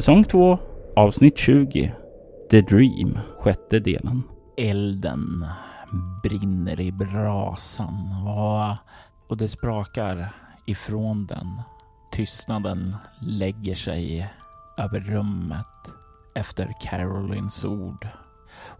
Säsong 2 Avsnitt 20 The Dream Sjätte delen Elden brinner i brasan och, det sprakar ifrån den. Tystnaden lägger sig över rummet efter Carolines ord.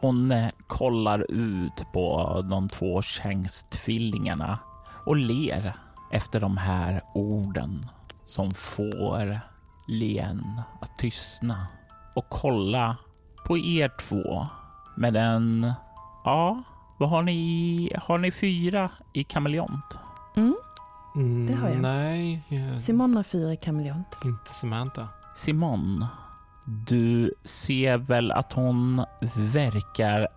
Hon eh, kollar ut på de två tjängstvillingarna och ler efter de här orden som får len att tystna och kolla på er två med en... Ja, vad har ni? Har ni fyra i kameleont? Mm. Mm, Det har jag. Nej, jag, Simon har fyra i kameleont. inte Samantha. Simon, du ser väl att hon verkar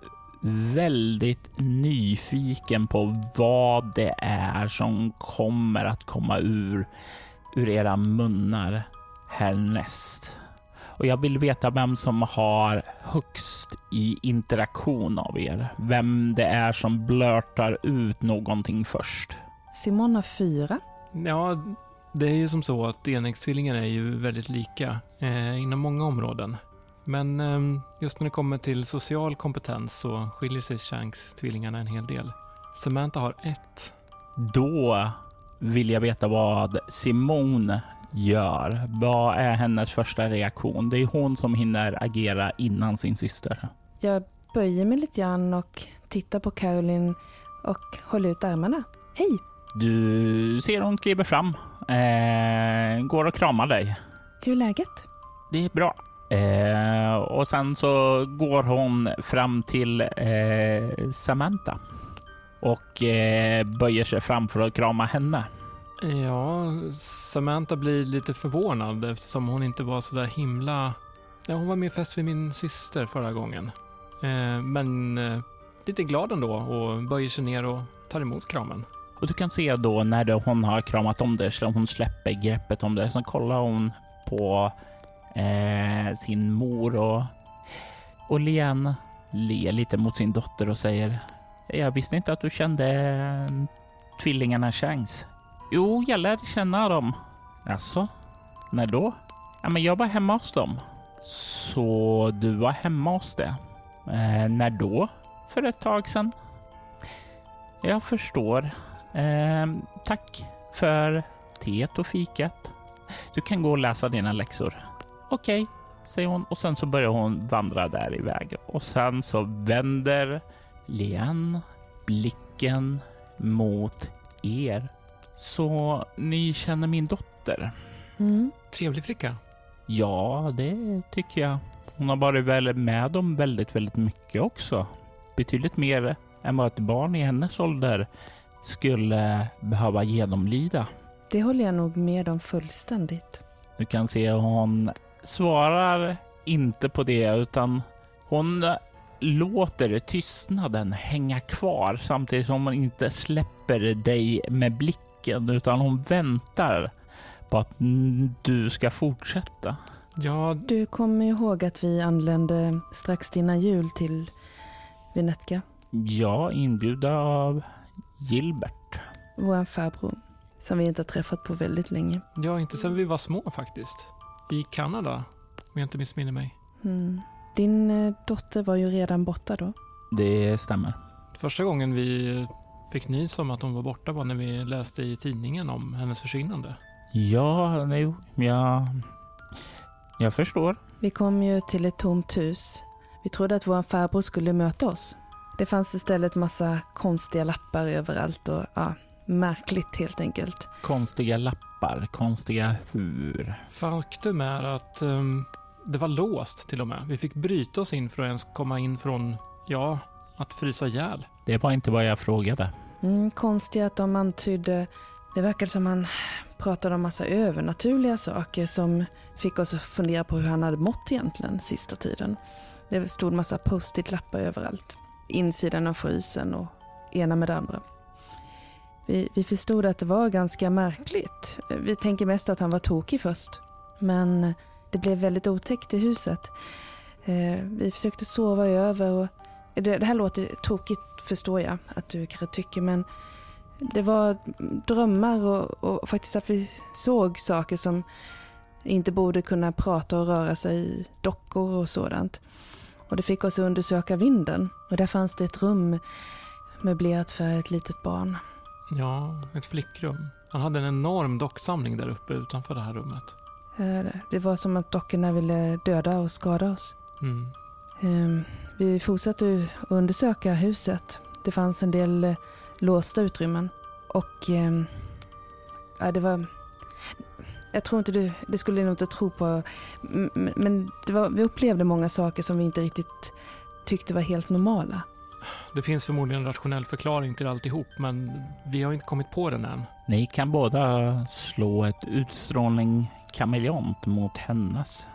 väldigt nyfiken på vad det är som kommer att komma ur, ur era munnar härnäst. Och jag vill veta vem som har högst i interaktion av er. Vem det är som blörtar ut någonting först. Simon har fyra. Ja, det är ju som så att enäggstvillingar är ju väldigt lika eh, inom många områden. Men eh, just när det kommer till social kompetens så skiljer sig Shanks-tvillingarna en hel del. Samantha har ett. Då vill jag veta vad Simone gör. Vad är hennes första reaktion? Det är hon som hinner agera innan sin syster. Jag böjer mig lite grann och tittar på Caroline och håller ut armarna. Hej! Du ser hon kliver fram, eh, går och kramar dig. Hur är läget? Det är bra. Eh, och sen så går hon fram till eh, Samantha och eh, böjer sig fram för att krama henne. Ja, Samantha blir lite förvånad eftersom hon inte var så där himla... Ja, hon var mer fäst vid min syster förra gången. Eh, men eh, lite glad ändå och böjer sig ner och tar emot kramen. Och du kan se då när hon har kramat om det, så hon släpper greppet om det, så kollar hon på eh, sin mor och, och Len ler lite mot sin dotter och säger Jag visste inte att du kände eh, tvillingarna Changs. Jo, jag lärde känna dem. Alltså, när då? Ja, men jag var hemma hos dem. Så du var hemma hos det? Eh, när då? För ett tag sedan. Jag förstår. Eh, tack för teet och fikat. Du kan gå och läsa dina läxor. Okej, säger hon och sen så börjar hon vandra där iväg och sen så vänder Lian blicken mot er. Så ni känner min dotter? Mm. Trevlig flicka. Ja, det tycker jag. Hon har varit väl med om väldigt, väldigt mycket också. Betydligt mer än vad ett barn i hennes ålder skulle behöva genomlida. Det håller jag nog med om fullständigt. Du kan se hon svarar inte på det utan hon låter tystnaden hänga kvar samtidigt som hon inte släpper dig med blicken utan hon väntar på att du ska fortsätta. Ja, Du kommer ihåg att vi anlände strax innan jul till Vinetka? Ja, inbjudna av Gilbert. Vår farbror. Som vi inte har träffat på väldigt länge. ja, inte sedan vi var små faktiskt. I Kanada, om jag inte missminner mig. Mm. Din eh, dotter var ju redan borta då. Det stämmer. Första gången vi fick nys om att hon var borta var när vi läste i tidningen om hennes försvinnande. Ja, jo, jag, jag förstår. Vi kom ju till ett tomt hus. Vi trodde att vår farbror skulle möta oss. Det fanns istället massa konstiga lappar överallt och ja, märkligt helt enkelt. Konstiga lappar, konstiga hur. Faktum är att ehm, det var låst till och med. Vi fick bryta oss in för att ens komma in från, ja, att frysa ihjäl. Det var inte vad jag frågade. Mm, konstigt att de antydde, det verkade som han pratade om massa övernaturliga saker som fick oss att fundera på hur han hade mått egentligen sista tiden. Det stod massa post-it-lappar överallt. Insidan av frysen och ena med det andra. Vi, vi förstod att det var ganska märkligt. Vi tänker mest att han var tokig först. Men det blev väldigt otäckt i huset. Eh, vi försökte sova över och det, det här låter tokigt förstår jag att du kanske tycker men det var drömmar och, och faktiskt att vi såg saker som inte borde kunna prata och röra sig i dockor och sådant. Och det fick oss att undersöka vinden och där fanns det ett rum möblerat för ett litet barn. Ja, ett flickrum. Han hade en enorm docksamling där uppe utanför det här rummet. Eh, Det var som att dockorna ville döda och skada oss. Mm. Eh, Vi fortsatte att undersöka huset. Det fanns en del eh, låsta utrymmen. Och eh, ja, det var... Jag tror inte du, det skulle jag nog inte tro på. Men det var, vi upplevde många saker som vi inte riktigt tyckte var helt normala. Det finns förmodligen en rationell förklaring till alltihop, men vi har inte kommit på den än. Ni kan båda slå ett utstrålning kameleont mot hennes.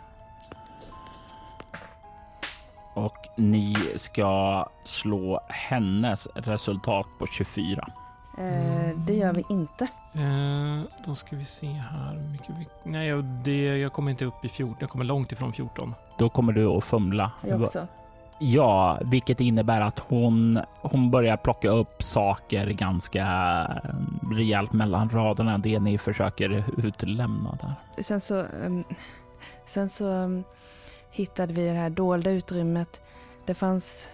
Och ni ska slå hennes resultat på 24. Eh, det gör vi inte. Eh, då ska vi se här. Mycket vi... Nej, jag, det, jag kommer inte upp i 14. Jag kommer långt ifrån 14. Då kommer du att fumla. Jag också. Ja, vilket innebär att hon, hon börjar plocka upp saker ganska rejält mellan raderna. Det ni försöker utlämna där. Sen så, ehm, sen så ehm, hittade vi det här dolda utrymmet. Det fanns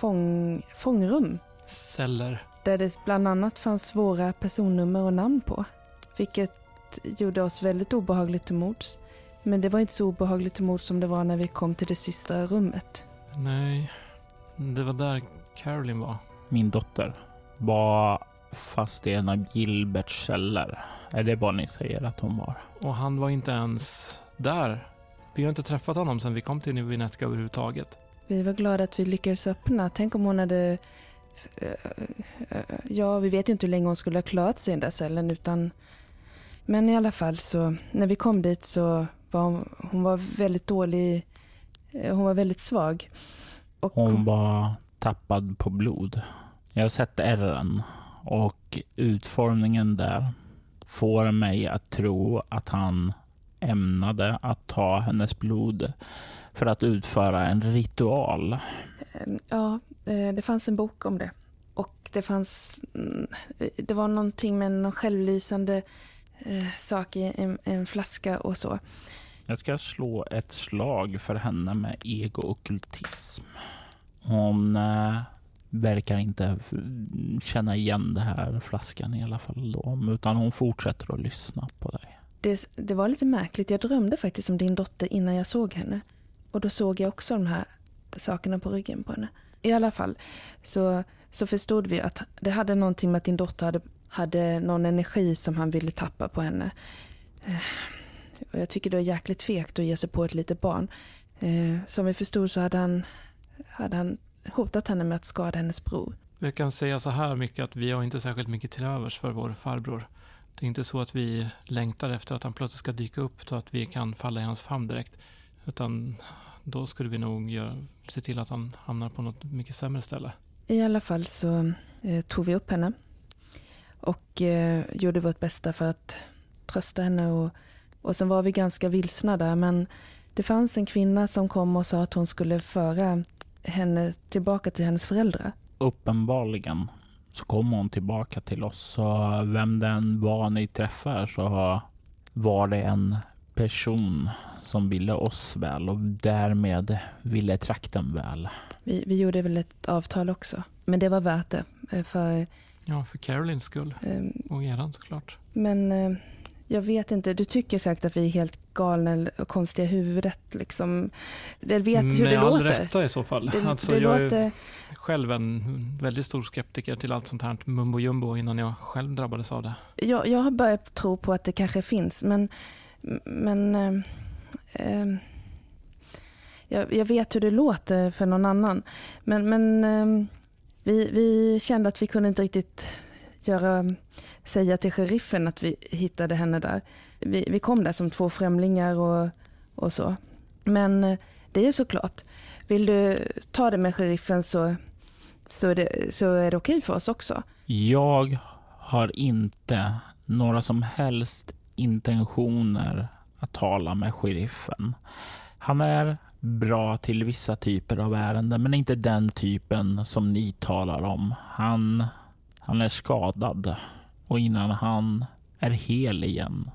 fång, fångrum Celler. där det bland annat fanns våra personnummer och namn på. Vilket gjorde oss väldigt obehagligt till mods. Men det var inte så obehagligt till mods som det var när vi kom till det sista rummet. Nej, det var där Caroline var. Min dotter var fast i en av Gilberts celler. Är det vad ni säger att hon var? Och han var inte ens där. Vi har inte träffat honom sedan vi kom till Vinetka överhuvudtaget. Vi var glada att vi lyckades öppna. Tänk om hon hade... eh, eh, Ja, vi vet ju inte hur länge hon skulle ha klarat sig i den där cellen utan... Men i alla fall så, när vi kom dit så var hon, hon var väldigt dålig. eh, Hon var väldigt svag. Och Hon var tappad på blod. Jag har sett ärren och utformningen där får mig att tro att han ämnade att ta hennes blod för att utföra en ritual. eh, Ja, eh, det fanns en bok om det. Och det fanns... mm, Det var någonting med någon självlysande eh, sak i en, en flaska och så. Jag ska slå ett slag för henne med ego-ockultism. Hon eh, verkar inte känna igen det här flaskan i alla fall då, utan hon fortsätter att lyssna på dig. Det, det var lite märkligt. Jag drömde faktiskt om din dotter innan jag såg henne. Och då såg jag också de här sakerna på ryggen på henne. I alla fall så, så förstod vi att det hade någonting med att din dotter hade, hade någon energi som han ville tappa på henne. Eh, och jag tycker det är jäkligt fegt att ge sig på ett litet barn. Eh, Som vi förstod så hade han, hade han hotat henne med att skada hennes bror. Jag kan säga så här mycket att vi har inte särskilt mycket till övers för vår farbror. Det är inte så att vi längtar efter att han plötsligt ska dyka upp så att vi kan falla i hans famn direkt. Utan då skulle vi nog göra, se till att han hamnar på något mycket sämre ställe. I alla fall så eh, tog vi upp henne och eh, gjorde vårt bästa för att trösta henne. Och, och sen var vi ganska vilsna där men det fanns en kvinna som kom och sa att hon skulle föra henne tillbaka till hennes föräldrar. Uppenbarligen så kommer hon tillbaka till oss. Så vem den var ni träffar så var det en person som ville oss väl och därmed ville trakten väl. Vi, vi gjorde väl ett avtal också. Men det var värt det. eh, För, Ja, för Carolines skull. eh, Och eran såklart. men eh, jag vet inte, du tycker säkert att vi är helt galna eller konstiga huvudet. Liksom. Jag vet hur Med det all låter. rätta i så fall. Det, alltså, det jag låter... är själv en väldigt stor skeptiker till allt sånt här mumbo jumbo innan jag själv drabbades av det. Jag, jag har börjat tro på att det kanske finns, men, men eh, eh, jag, jag vet hur det låter för någon annan. Men, men ehm, vi, vi kände att vi kunde inte riktigt göra, säga till sheriffen att vi hittade henne där. Vi, vi kom där som två främlingar och, och så. Men eh, det är ju såklart, vill du ta det med sheriffen så, så är det, så är det okej för oss också. Jag har inte några som helst intentioner att tala med sheriffen. Han är bra till vissa typer av ärenden, men inte den typen som ni talar om. Han, han är skadad och innan han är hel igen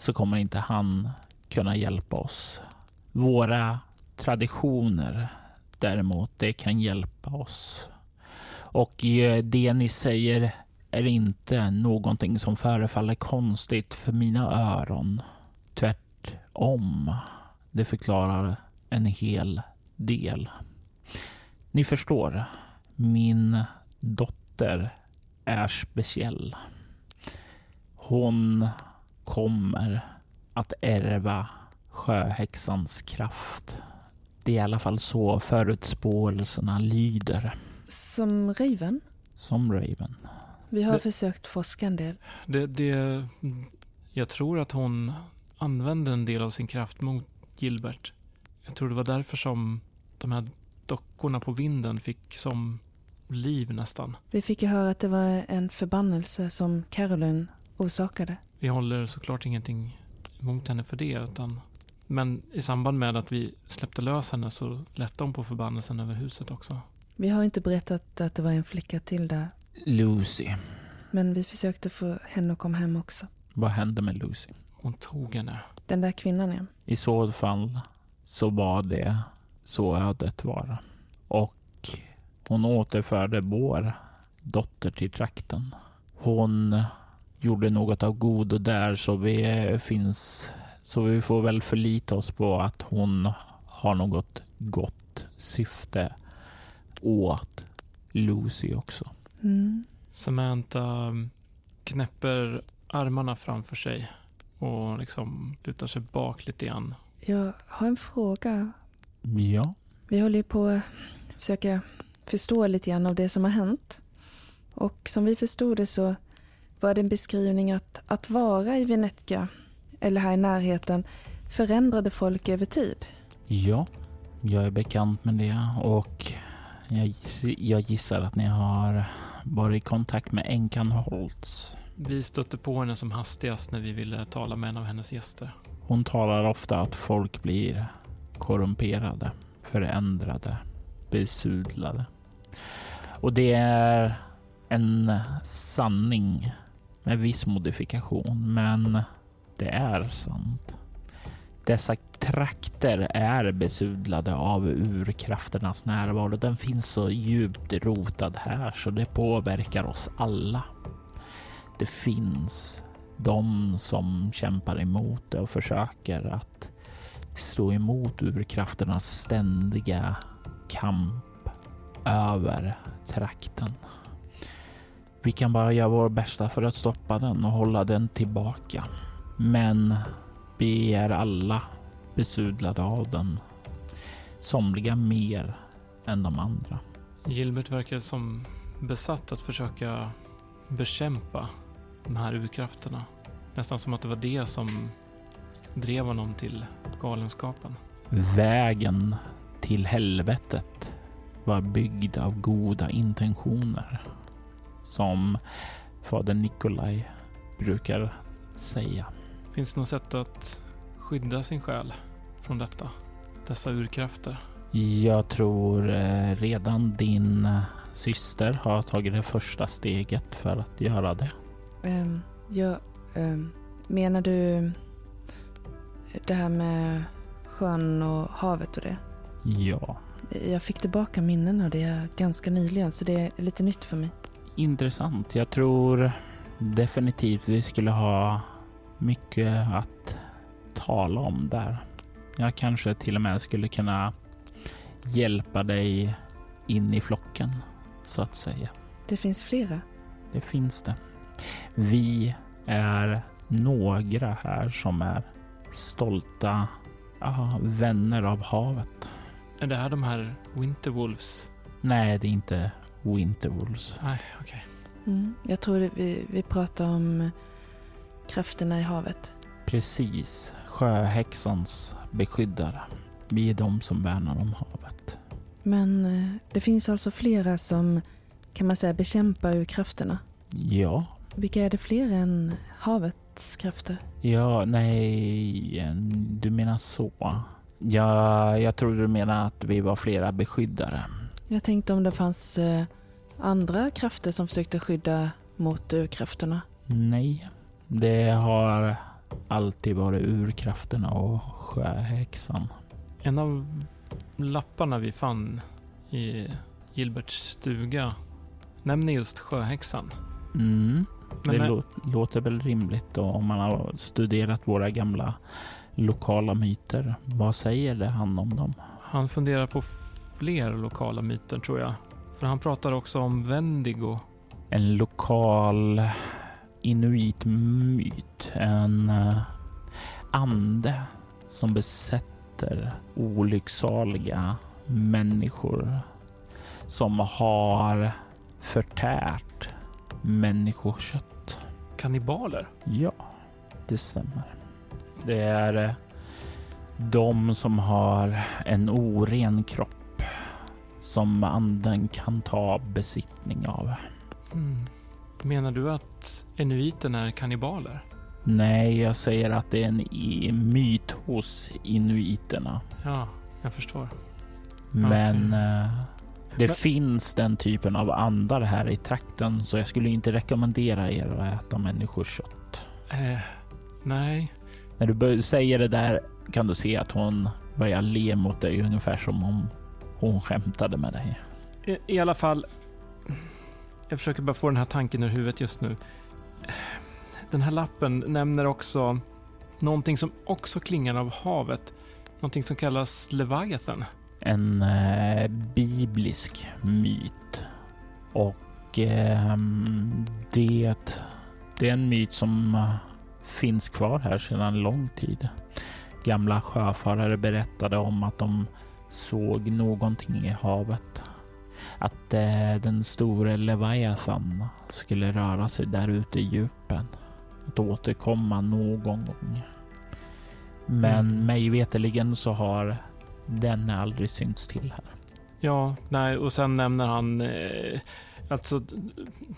så kommer inte han kunna hjälpa oss. Våra traditioner däremot, det kan hjälpa oss. Och eh, det ni säger är inte någonting som förefaller konstigt för mina öron. Tvärtom. Det förklarar en hel del. Ni förstår, min dotter är speciell. Hon kommer att ärva sjöhäxans kraft. Det är i alla fall så förutspåelserna lyder. Som Raven? Som Raven. Vi har Det- försökt forska en del. Det, det, jag tror att hon använde en del av sin kraft mot Gilbert. Jag tror det var därför som de här dockorna på vinden fick som liv nästan. Vi fick ju höra att det var en förbannelse som Caroline orsakade. Vi håller såklart ingenting emot henne för det, utan men i samband med att vi släppte lös henne så lättade hon på förbannelsen över huset också. Vi har inte berättat att det var en flicka till där. Lucy. Men vi försökte få henne att komma hem också. Vad hände med Lucy? Hon tog henne. Den där kvinnan ja. I så fall så var det så ödet var. Och hon återförde vår dotter till trakten. Hon gjorde något av godo där så vi finns så vi får väl förlita oss på att hon har något gott syfte åt Lucy också. Mm. Samantha knäpper armarna framför sig och liksom lutar sig bak lite grann. Jag har en fråga. Ja, Vi håller ju på att försöka förstå lite grann av det som har hänt. Och som vi förstod det så var en beskrivning att, att vara i Venetka, eller här i närheten, förändrade folk över tid. Ja, jag är bekant med det och jag, jag gissar att ni har varit i kontakt med änkan Holtz. Vi stötte på henne som hastigast när vi ville tala med en av hennes gäster. Hon talar ofta att folk blir korrumperade, förändrade, besudlade. Och det är en sanning med viss modifikation, men det är sant. Dessa trakter är besudlade av urkrafternas närvaro. Den finns så djupt rotad här så det påverkar oss alla. Det finns de som kämpar emot det och försöker att stå emot urkrafternas ständiga kamp över trakten. Vi kan bara göra vår bästa för att stoppa den och hålla den tillbaka. Men vi är alla besudlade av den. Somliga mer än de andra. Gilbert verkar som besatt att försöka bekämpa de här urkrafterna. Nästan som att det var det som drev honom till galenskapen. Vägen till helvetet var byggd av goda intentioner. Som fader Nikolaj brukar säga. Finns det något sätt att skydda sin själ från detta? Dessa urkrafter? Jag tror eh, redan din eh, syster har tagit det första steget för att göra det. Um, jag, ehm, menar du det här med sjön och havet och det? Ja, Jag fick tillbaka minnen av det ganska nyligen så det är lite nytt för mig. Intressant. Jag tror definitivt vi skulle ha mycket att tala om där. Jag kanske till och med skulle kunna hjälpa dig in i flocken, så att säga. Det finns flera. Det finns det. Vi är några här som är stolta ja, vänner av havet. Är det här de här Winterwolves? Nej, det är inte Winterwolves. Nej, okej. Mm. Jag tror det, vi, vi pratar om krafterna i havet. Precis. Sjöhäxans beskyddare. Vi är de som värnar om havet. Men eh, det finns alltså flera som kan man säga bekämpar ur krafterna. Ja. Vilka är det fler än havets krafter? Ja, nej, du menar så. Ja, jag tror du menar att vi var flera beskyddare. Jag tänkte om det fanns eh, andra krafter som försökte skydda mot urkrafterna. Nej, det har alltid varit urkrafterna och sjöhäxan. En av lapparna vi fann i Gilberts stuga nämner just sjöhäxan. Mm, Men det lå- låter väl rimligt då om man har studerat våra gamla lokala myter. Vad säger det han om dem? han funderar på fler lokala myter tror jag. För han pratar också om Wendigo. En lokal inuitmyt. En eh, ande som besätter olycksaliga människor som har förtärt människokött. Kannibaler. Ja, det stämmer. Det är eh, de som har en oren kropp som anden kan ta besittning av. Mm. Menar du att inuiten är kannibaler? Nej, jag säger att det är en myt hos inuiterna. Ja, jag förstår. Men eh, det Men- finns den typen av andar här i trakten så jag skulle inte rekommendera er att äta människokött. Eh, nej. När du säger det där kan du se att hon börjar le mot dig ungefär som om hon skämtade med dig. I, I alla fall. Jag försöker bara få den här tanken ur huvudet just nu. Den här lappen nämner också någonting som också klingar av havet. Någonting som kallas Leviathan. En eh, biblisk myt. Och ehm, det, det är en myt som eh, finns kvar här sedan lång tid. Gamla sjöfarare berättade om att de såg någonting i havet. Att eh, den store Leviathan skulle röra sig där ute i djupen. Att återkomma någon gång. Men Mm. mig veterligen så har den aldrig synts till här. Ja, nej, och sen nämner han eh, alltså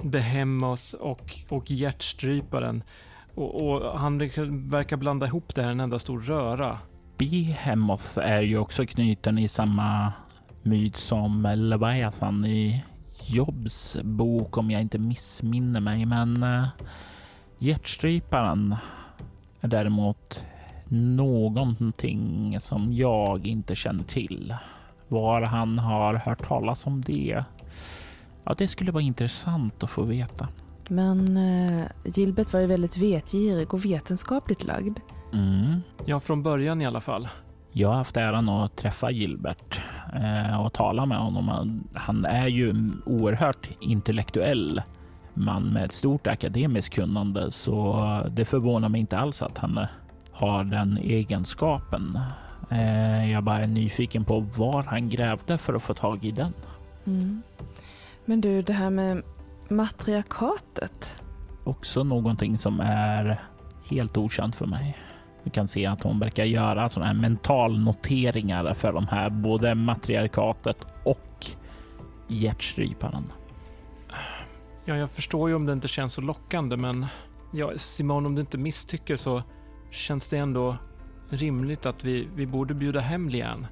Behemoth och, och hjärtstryparen. Och, och han verkar blanda ihop det här i en enda stor röra. Behemoth är ju också knuten i samma myt som Leviathan i Jobs bok om jag inte missminner mig. Men uh, hjärtstryparen är däremot någonting som jag inte känner till. Var han har hört talas om det? Ja, det skulle vara intressant att få veta. Men uh, Gilbert var ju väldigt vetgirig och vetenskapligt lagd. Mm. Ja, från början i alla fall. Jag har haft äran att träffa Gilbert eh, och tala med honom. Han, är ju en oerhört intellektuell man med ett stort akademiskt kunnande, så det förvånar mig inte alls att han har den egenskapen. Eh, jag bara är nyfiken på var han grävde för att få tag i den. Mm. Men du, det här med matriarkatet. Också någonting som är helt okänt för mig. Vi kan se att hon verkar göra sådana här mentalnoteringar för de här, både matriarkatet och hjärtstryparen. Ja, jag förstår ju om det inte känns så lockande, men ja, Simon, om du inte misstycker så känns det ändå rimligt att vi, vi borde bjuda hem Lian.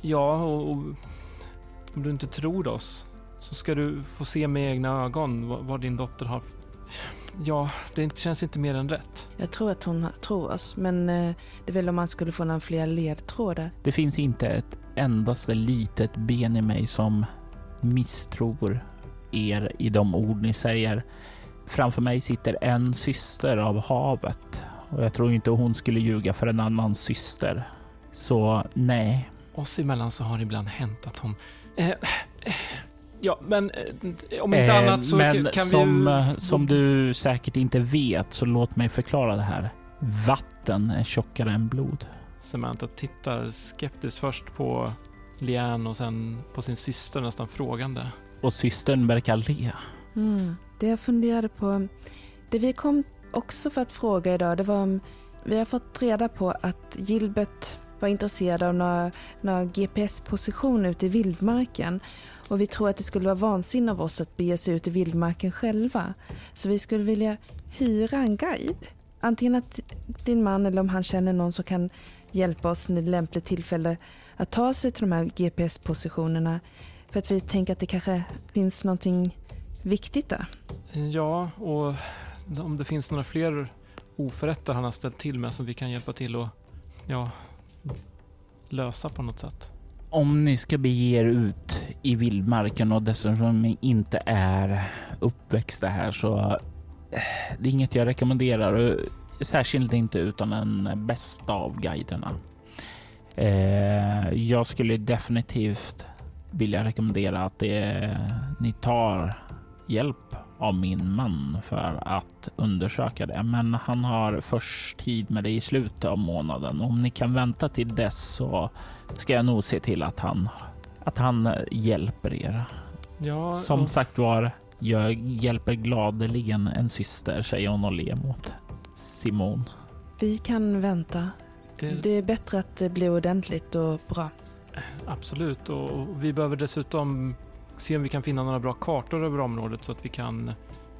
Ja, och, och om du inte tror oss så ska du få se med egna ögon vad, vad din dotter har. Ja, det känns inte mer än rätt. Jag tror att hon tror oss, men eh, det är väl om man skulle få några fler ledtrådar. Det finns inte ett endaste litet ben i mig som misstror er i de ord ni säger. Framför mig sitter en syster av havet och jag tror inte hon skulle ljuga för en annan syster. Så nej, Oss emellan så har det ibland hänt att hon... Eh, eh, ja, men eh, om inte Eh, annat så men kan som, vi ju... eh, som du säkert inte vet så låt mig förklara det här. Vatten är tjockare än blod. Samantha tittar skeptiskt först på Lian och sen på sin syster nästan frågande. Och systern verkar le. Mm. Det jag funderade på, det vi kom också för att fråga idag, det var om vi har fått reda på att Gilbert var intresserad av några, några GPS-positioner ute i vildmarken. Och vi tror att det skulle vara vansinne av oss att bege sig ut i vildmarken själva. Så vi skulle vilja hyra en guide. Antingen att din man eller om han känner någon som kan hjälpa oss när det är lämpligt tillfälle att ta sig till de här GPS-positionerna. För att vi tänker att det kanske finns någonting viktigt där. Ja, och om det finns några fler oförrätter han har ställt till med som vi kan hjälpa till att ja, lösa på något sätt. Om ni ska bege er ut i vildmarken och dessutom inte är uppväxta här så eh, det är inget jag rekommenderar. Särskilt inte utan den bästa av guiderna. Eh, jag skulle definitivt vilja rekommendera att det, ni tar hjälp av min man för att undersöka det. Men han har först tid med det i slutet av månaden. Om ni kan vänta till dess så ska jag nog se till att han, att han hjälper er. Ja, Som och- sagt var, jag hjälper gladeligen en syster, säger hon och ler mot Simon. Vi kan vänta. det, Det är bättre att det blir ordentligt och bra. Absolut, och vi behöver dessutom se om vi kan finna några bra kartor över området så att vi kan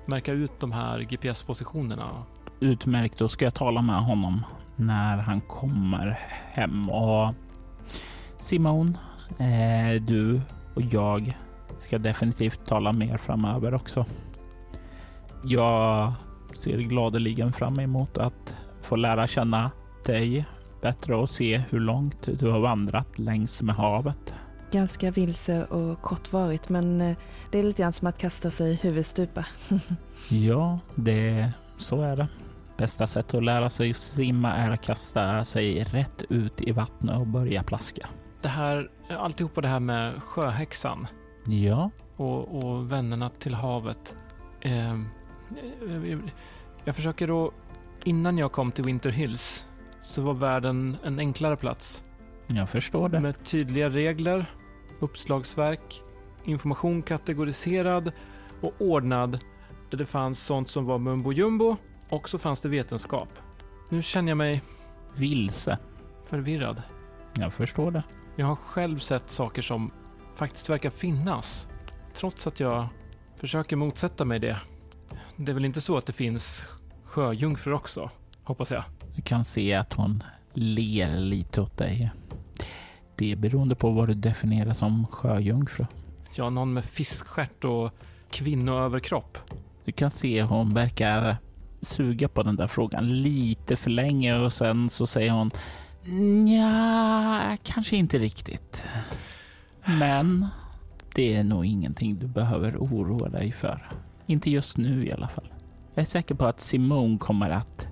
märka ut de här GPS-positionerna. Utmärkt, då ska jag tala med honom när han kommer hem. Och Simon, eh, du och jag ska definitivt tala mer framöver också. Jag ser gladeligen fram emot att få lära känna dig bättre och se hur långt du har vandrat längs med havet. Ganska vilse och kortvarigt men eh, det är lite grann som att kasta sig huvudstupa. Ja, det så är det. Bästa sättet att lära sig simma är att kasta sig rätt ut i vattnet och börja plaska. Det här, alltihopa det här med sjöhäxan Ja, och, och vännerna till havet. Eh, jag, jag försöker då, innan jag kom till Winter Hills så var världen en enklare plats. Jag förstår det. Med tydliga regler, uppslagsverk, information kategoriserad och ordnad där det fanns sånt som var mumbo jumbo och så fanns det vetenskap. Nu känner jag mig Vilse. förvirrad. Jag förstår det. Jag har själv sett saker som faktiskt verkar finnas, trots att jag försöker motsätta mig det. Det är väl inte så att det finns sjöjungfrur också, hoppas jag. Du kan se att hon ler lite åt dig. Det är beroende på vad du definierar som sjöjungfru. Ja, någon med fiskstjärt och kvinnoöverkropp. Du kan se hon verkar suga på den där frågan lite för länge och sen så säger hon ja, kanske inte riktigt. Men det är nog ingenting du behöver oroa dig för. Inte just nu i alla fall. Jag är säker på att Simone kommer att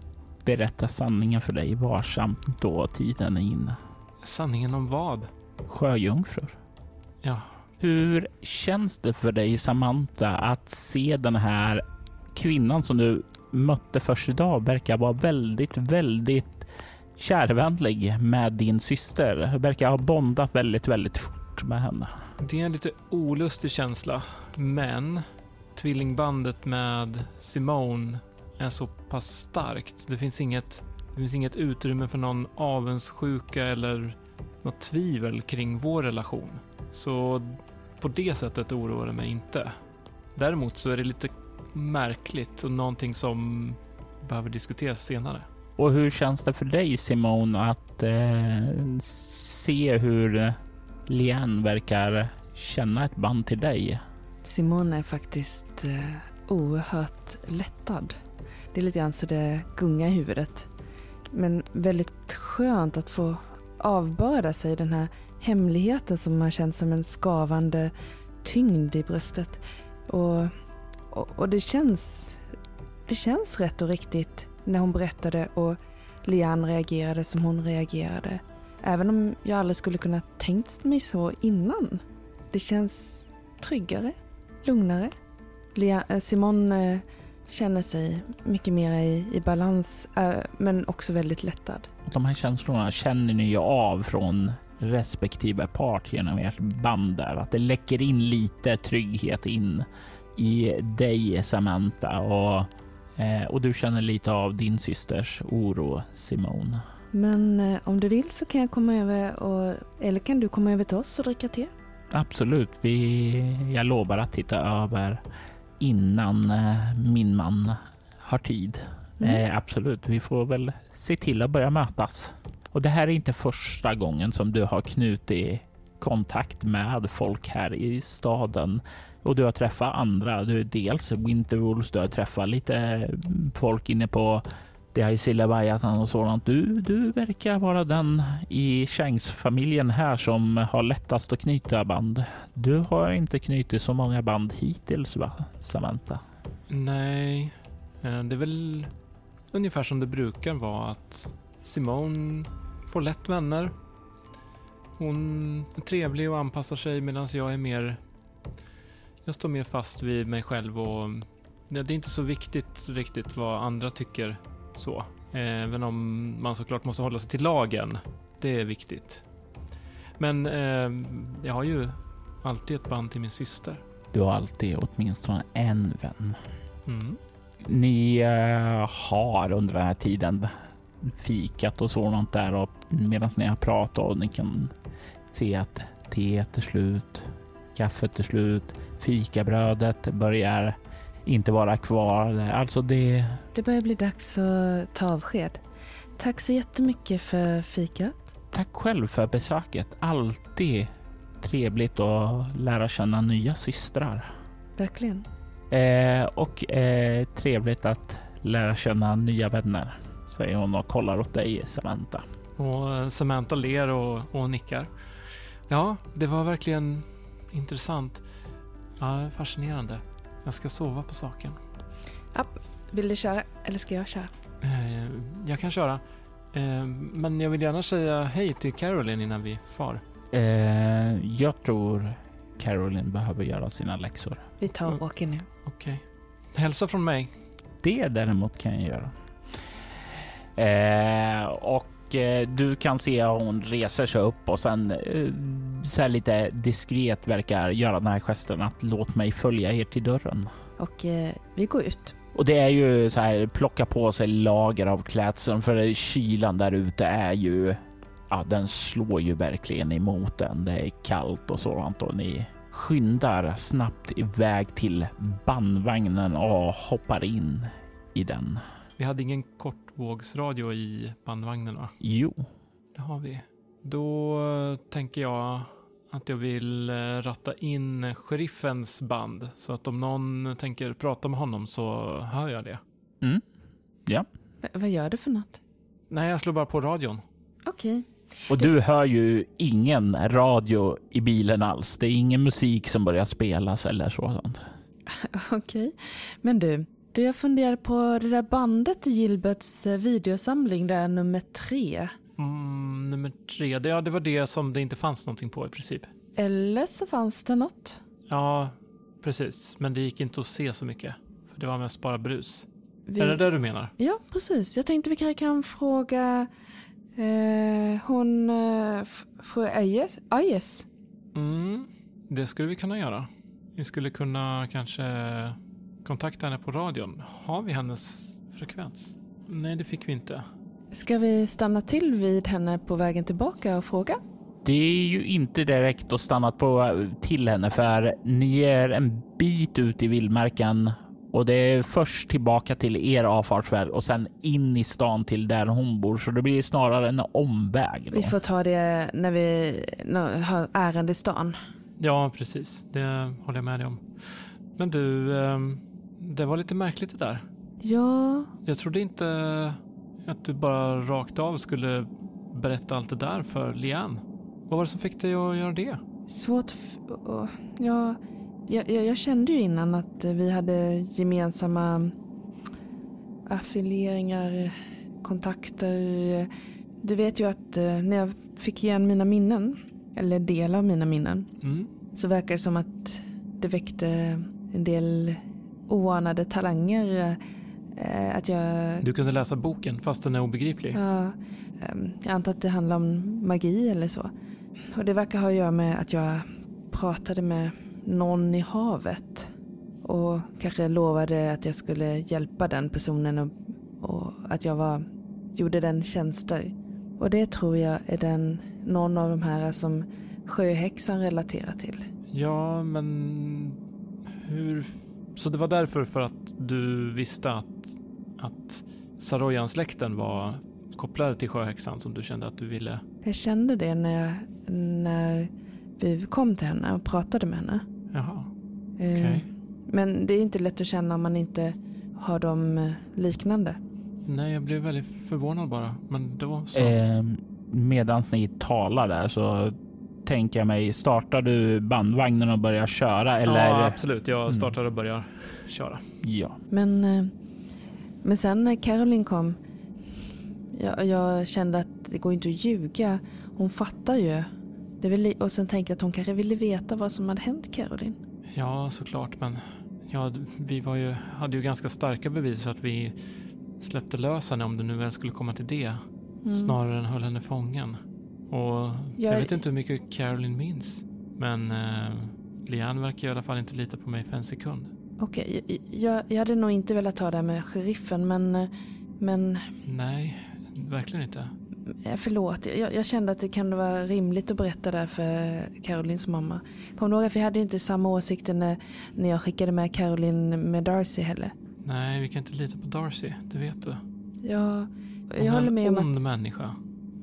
berätta sanningen för dig varsamt då tiden är inne. Sanningen om vad? Sjöjungfrur. Ja, Hur känns det för dig Samantha att se den här kvinnan som du mötte först idag verkar vara väldigt, väldigt kärvänlig med din syster. Verkar ha bondat väldigt, väldigt fort med henne. det är en lite olustig känsla, men tvillingbandet med Simone är så pass starkt. Det finns inget, det finns inget utrymme för någon avundsjuka eller något tvivel kring vår relation. Så på det sättet oroar det mig inte. Däremot så är det lite märkligt och någonting som behöver diskuteras senare. Och hur känns det för dig Simone att eh, se hur Lian verkar känna ett band till dig? Simone är faktiskt eh, oerhört lättad. Det är lite grann så det gungar i huvudet. Men väldigt skönt att få avbörda sig den här hemligheten som har känts som en skavande tyngd i bröstet. Och, och, och det känns det känns rätt och riktigt när hon berättade och Lian reagerade som hon reagerade. Även om jag aldrig skulle kunna tänkt mig så innan. Det känns tryggare, lugnare. Lia, eh, Simon eh, känner sig mycket mer i, i balans eh, men också väldigt lättad. De här känslorna känner ni ju av från respektive part genom ert band där. Att det läcker in lite trygghet in i dig Samantha och, eh, och du känner lite av din systers oro Simone. Men eh, om du vill så kan jag komma över och, eller kan du komma över till oss och dricka te? Absolut, vi, jag lovar att titta över innan eh, min man har tid. Mm. Eh, absolut, vi får väl se till att börja mötas. Och det här är inte första gången som du har knutit kontakt med folk här i staden och du har träffat andra. Du är dels Winterwolves, du har träffat lite folk inne på det är Silabajatan och sådant. Du, du verkar vara den i Changs-familjen här som har lättast att knyta band. Du har inte knutit så många band hittills va, Samantha? Nej, eh, det är väl ungefär som det brukar vara att Simone får lätt vänner. Hon är trevlig och anpassar sig medan jag är mer... Jag står mer fast vid mig själv och det är inte så viktigt riktigt vad andra tycker så. Även om man såklart måste hålla sig till lagen. Det är viktigt. Men eh, jag har ju alltid ett band till min syster. Du har alltid åtminstone en vän. Mm. Ni eh, har under den här tiden fikat och sådant där och medan ni har pratat och ni kan se att teet är slut, kaffet är slut, fikabrödet börjar inte vara kvar. Alltså det... Det börjar bli dags att ta avsked. Tack så jättemycket för fikat. Tack själv för besöket. Alltid trevligt att lära känna nya systrar. Verkligen. Eh, och eh, trevligt att lära känna nya vänner, säger hon och kollar åt dig Samantha. Och eh, Samantha ler och, och nickar. Ja, det var verkligen intressant. Ja, fascinerande. Jag ska sova på saken. Vill du köra eller ska jag köra? Eh, jag kan köra. Eh, men jag vill gärna säga hej till Caroline innan vi far. Eh, jag tror Caroline behöver göra sina läxor. Vi tar och Mm. åker nu. Okej. Hälsa från mig. Det däremot kan jag göra. Eh, och eh, du kan se att hon reser sig upp och sen eh, så här lite diskret verkar göra den här gesten att låt mig följa er till dörren. Och eh, vi går ut. Och det är ju så här plocka på sig lager av klädseln för kylan där ute är ju ja, den slår ju verkligen emot en. Det är kallt och sådant och ni skyndar snabbt iväg till bandvagnen och hoppar in i den. Vi hade ingen kortvågsradio i bandvagnen va? Jo, Det har vi. Då tänker jag att jag vill eh, ratta in sheriffens band. Så att om någon tänker prata med honom så hör jag det. mm. V- vad gör du för något? Nej, jag slår bara på radion. Okej. och du hör ju ingen radio i bilen alls. Det är ingen musik som börjar spelas eller sådant. Okej. Men du, du jag funderar på det där bandet i Gilberts eh, videosamling där nummer tre. Mm, nummer tre, det, ja, det var det som det inte fanns någonting på i princip. Eller så fanns det något. Ja, precis. Men det gick inte att se så mycket. För det var mest bara brus. Vi... Är det det du menar? Ja, precis. Jag tänkte vi kanske kan fråga eh, hon, eh, fru Ajes. Ajes. Mm, det skulle vi kunna göra. Vi skulle kunna kanske kontakta henne på radion. Har vi hennes frekvens? Nej, det fick vi inte. Ska vi stanna till vid henne på vägen tillbaka och fråga? Det är ju inte direkt att stanna på till henne för ni är en bit ut i vildmarken och det är först tillbaka till er avfartsväg och sen in i stan till där hon bor. Så det blir snarare en omväg. Då. Vi får ta det när vi när, har ärende i stan. Ja, precis. Det håller jag med dig om. Men du, ehm, det var lite märkligt det där. Ja, Jag trodde inte att du bara rakt av skulle berätta allt det där för Lian. Vad var det som fick dig att göra det? svårt. Ja, jag, jag, jag kände ju innan att vi hade gemensamma affilieringar, kontakter. Du vet ju att eh, när jag fick igen mina minnen, eller del av mina minnen, Mm. så verkar det som att det väckte en del oanade talanger. eh, Att jag, Du kunde läsa boken fast den är obegriplig. ja, ehm, jag antar att det handlar om magi eller så. Och det verkar ha att göra med att jag pratade med någon i havet. Och kanske lovade att jag skulle hjälpa den personen och, och att jag var, gjorde den tjänster. Och det tror jag är den, någon av de här som sjöhäxan relaterar till. Ja, men hur... Så det var därför för att du visste att, att Saroyan-släkten var kopplade till sjöhäxan som du kände att du ville? Jag kände det när, jag, när vi kom till henne och pratade med henne. Jaha, Eh, okej. Okay. Men det är inte lätt att känna om man inte har dem eh, liknande. Nej, jag blev väldigt förvånad bara. Men det var så. Eh, Medan ni talar där så tänker jag mig, startar du bandvagnen och börjar köra? Eller? Ja, absolut. Jag startar och börjar köra. Ja. Men, eh, men sen när Caroline kom, jag, jag kände att det går inte att ljuga. Hon fattar ju. Det väl, och sen tänkte jag att hon kanske ville veta vad som hade hänt Caroline. Ja, såklart. Men ja, vi var ju, hade ju ganska starka bevis för att vi släppte lös henne om det nu väl skulle komma till det. Mm. Snarare än höll henne fången. Och jag, Jag- vet inte hur mycket Caroline minns. Men eh, Lian verkar i alla fall inte lita på mig för en sekund. Okej, jag, jag, jag hade nog inte velat ta det här med sheriffen men, men Nej, verkligen inte. eh, förlåt. Jag, jag kände att det kan vara rimligt att berätta det här för Carolines mamma. Kommer du ihåg att vi hade inte samma åsikter när, när jag skickade med Caroline med Darcy heller? Nej, vi kan inte lita på Darcy. Det vet du. Ja, Hon jag är håller en med om ond att... människa.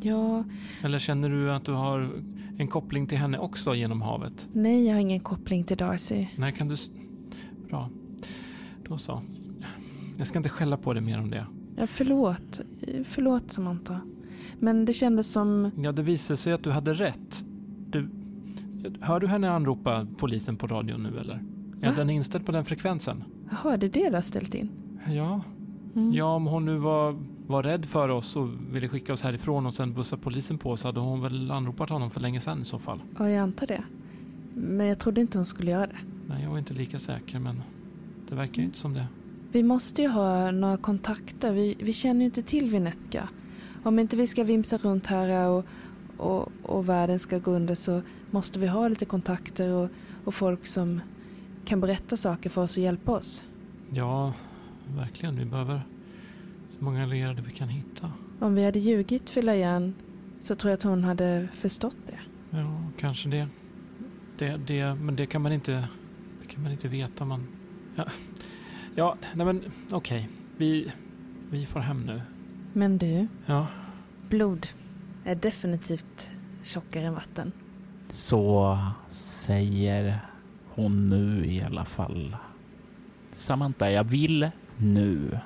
Ja, Eller känner du att du har en koppling till henne också genom havet? nej jag har ingen koppling till Darcy. Nej, kan du... Bra. Då så. Jag ska inte skälla på dig mer om det. Ja, förlåt. Förlåt Samantha. Men det kändes som... Ja, det visade sig att du hade rätt. Du... Hör du henne anropa polisen på radion nu eller? Ja, Va? den är inställd på den frekvensen. Jaha, det är det du har ställt in? Ja, Mm. ja om hon nu var, var rädd för oss och ville skicka oss härifrån och sen bussa polisen på så hade hon väl anropat honom för länge sedan i så fall. Ja, jag antar det. Men jag trodde inte hon skulle göra det. Nej, jag var inte lika säker men det verkar ju inte som det. Vi måste ju ha några kontakter. Vi, vi känner ju inte till Vinetka. Om inte vi ska vimsa runt här och, och, och världen ska gå under så måste vi ha lite kontakter och, och folk som kan berätta saker för oss och hjälpa oss. Ja, verkligen. Vi behöver så många allierade vi kan hitta. Om vi hade ljugit för Lajan så tror jag att hon hade förstått det. Ja, kanske det. det, det men det kan man inte, det kan man inte veta. Man, ja, ja nej men okej. Vi, vi får hem nu. Men du, Ja, blod är definitivt tjockare än vatten. Så säger hon nu i alla fall. Samantha, jag vill nu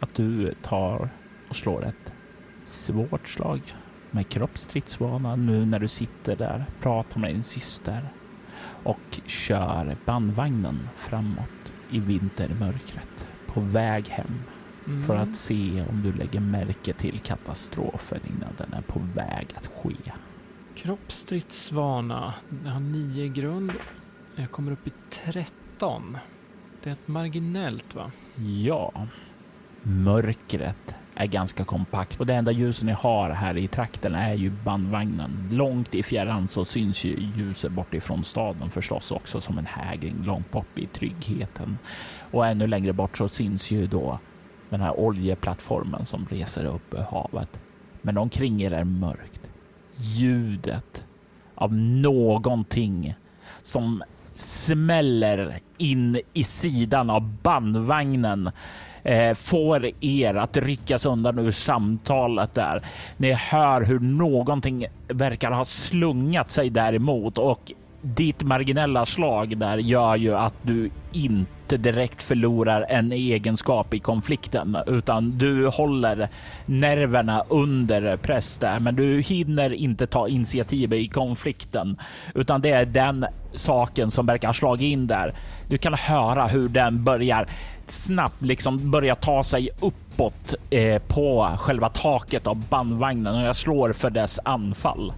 att du tar och slår ett svårt slag med kroppsstridsvana nu när du sitter där, pratar med din syster och kör bandvagnen framåt i vintermörkret på väg hem mm. för att se om du lägger märke till katastrofen innan den är på väg att ske. Kroppsstridsvana. Jag har nio grund. Jag kommer upp i 13. Det är ett marginellt va? Ja, mörkret är ganska kompakt och det enda ljuset ni har här i trakten är ju bandvagnen. Långt i fjärran så syns ju ljuset bortifrån staden förstås också som en hägring långt bort i tryggheten. Och ännu längre bort så syns ju då den här oljeplattformen som reser upp ur havet. Men omkring er är mörkt. Ljudet av någonting som smäller in i sidan av bandvagnen eh, får er att ryckas undan ur samtalet där. Ni hör hur någonting verkar ha slungat sig däremot och ditt marginella slag där gör ju att du inte direkt förlorar en egenskap i konflikten utan du håller nerverna under press där. Men du hinner inte ta initiativ i konflikten utan det är den saken som verkar ha slagit in där. Du kan höra hur den börjar snabbt liksom börja ta sig uppåt eh, på själva taket av bandvagnen och jag slår för dess anfall.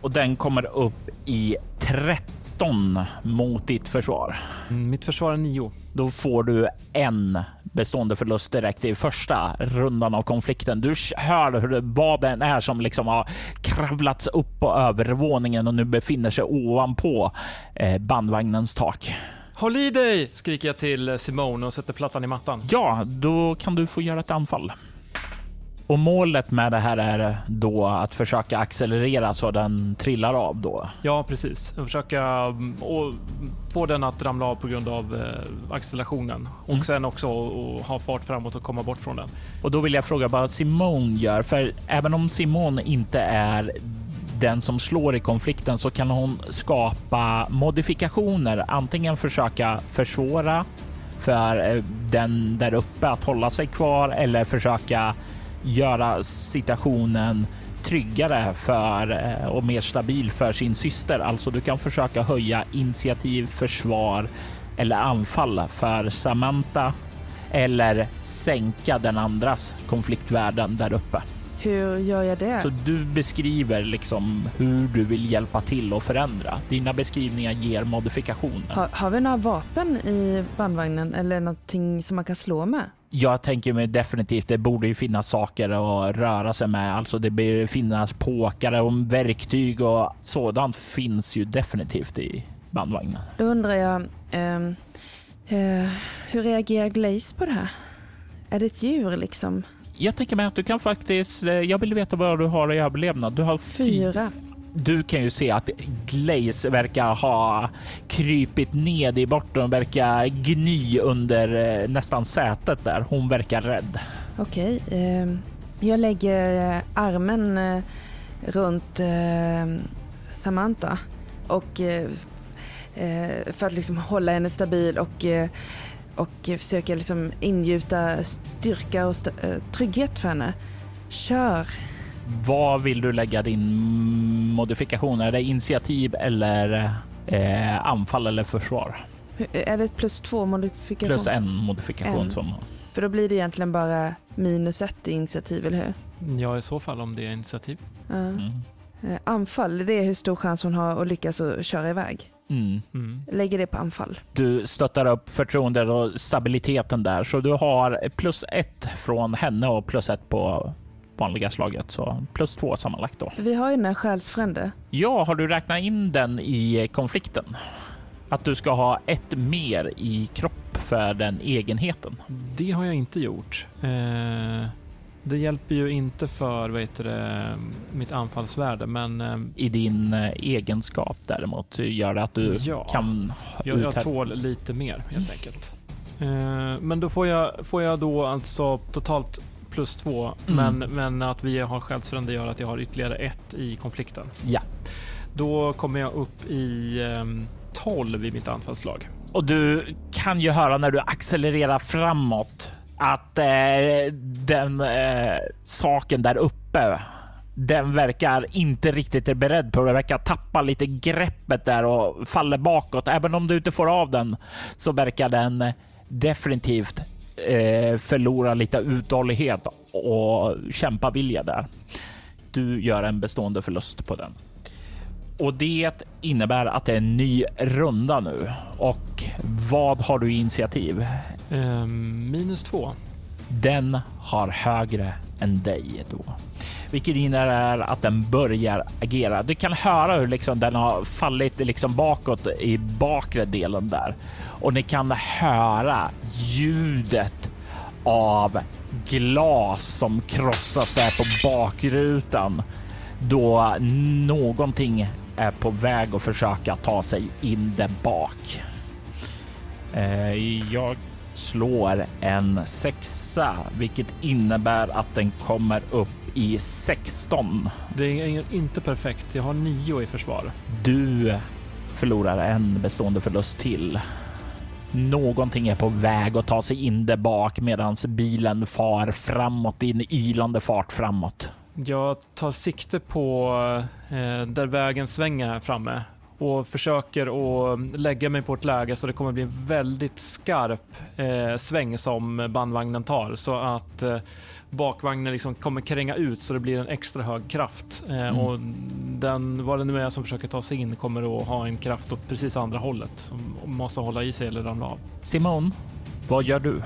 Och den kommer upp i 13 mot ditt försvar. Mm, mitt försvar är 9. Då får du en bestående förlust direkt i första rundan av konflikten. Du hör hur vad den är som liksom har kravlats upp på övervåningen och nu befinner sig ovanpå eh, bandvagnens tak. Håll i dig! skriker jag till Simone och sätter plattan i mattan. Ja, då kan du få göra ett anfall. Och målet med det här är då att försöka accelerera så den trillar av då. Ja, precis. Försöka mm, och få den att ramla av på grund av eh, accelerationen och Mm. sen också ha fart framåt och komma bort från den. Och då vill jag fråga vad Simone gör, för även om Simone inte är den som slår i konflikten så kan hon skapa modifikationer, antingen försöka försvåra för eh, den där uppe att hålla sig kvar eller försöka göra situationen tryggare för eh, och mer stabil för sin syster. Alltså du kan försöka höja initiativ, försvar eller anfall för Samantha eller sänka den andras konfliktvärden där uppe. Hur gör jag det? Så du beskriver liksom hur du vill hjälpa till och förändra. Dina beskrivningar ger modifikationer. Har, har vi några vapen i bandvagnen eller någonting som man kan slå med? Jag tänker mig definitivt, det borde ju finnas saker att röra sig med. Alltså det bör finnas påkare och verktyg och sådant finns ju definitivt i bandvagnen. Då undrar jag, ehm, eh, hur reagerar Glaze på det här? Är det ett djur liksom? Jag tänker mig att du kan faktiskt, eh, jag vill veta vad du har i överlevnad. Du har fyra. Du kan ju se att Glaze verkar ha krypit ned i borten och verkar gny under eh, nästan sätet där. Hon verkar rädd. Okej. eh, jag lägger eh, armen eh, runt eh, Samantha och eh, eh, för att liksom hålla henne stabil och, eh, och försöka liksom ingjuta styrka och st- trygghet för henne. Kör! Vad vill du lägga din modifikation? Är det initiativ eller eh, anfall eller försvar? Är det plus två modifikation? Plus en modifikation En. som För då blir det egentligen bara minus ett i initiativ, eller hur? Ja, i så fall om det är initiativ. Ja. mm. Eh, Anfall, det är hur stor chans hon har att lyckas och köra iväg. Mm. Mm. Lägger det på anfall. Du stöttar upp förtroendet och stabiliteten där, så du har plus ett från henne och plus ett på vanliga slaget, så plus två sammanlagt då. Vi har ju den här själsfrände. Ja, har du räknat in den i konflikten? Att du ska ha ett mer i kropp för den egenheten. Det har jag inte gjort. Eh, det hjälper ju inte för vad heter det, mitt anfallsvärde, men eh, I din eh, egenskap däremot gör det att du Ja. kan jag, jag tål lite mer helt enkelt. Men då får jag, får jag då alltså totalt plus två, Mm. men, men att vi har själsfrände gör att jag har ytterligare ett i konflikten. Ja. Då kommer jag upp i ehm, 12 i mitt anfallslag. Och du kan ju höra när du accelererar framåt att eh, den eh, saken där uppe den verkar inte riktigt beredd på det. Den verkar tappa lite greppet där och faller bakåt. Även om du inte får av den så verkar den definitivt eh, förlora lite uthållighet och kämpavilja där. Du gör en bestående förlust på den. Och det innebär att det är en ny runda nu. Och vad har du i initiativ? Ehm, minus två. Den har högre än dig då. Vilket innebär att den börjar agera. Du kan höra hur liksom den har fallit liksom bakåt i bakre delen där. Och ni kan höra ljudet av glas som krossas där på bakrutan. Då någonting är på väg att försöka ta sig in där bak. Eh, jag slår en sexa, vilket innebär att den kommer upp i 16. Det är inte perfekt. Jag har nio i försvar. Du förlorar en bestående förlust till. Någonting är på väg att ta sig in där bak medan bilen far framåt i en ylande fart framåt. Jag tar sikte på eh, där vägen svänger här framme och försöker att lägga mig på ett läge så det kommer bli en väldigt skarp eh, sväng som bandvagnen tar så att eh, bakvagnen liksom kommer kränga ut så det blir en extra hög kraft. Eh, Mm. Och den, vad det nu är som försöker ta sig in kommer att ha en kraft åt precis andra hållet. Som måste hålla i sig eller ramla av. Simon, vad gör du?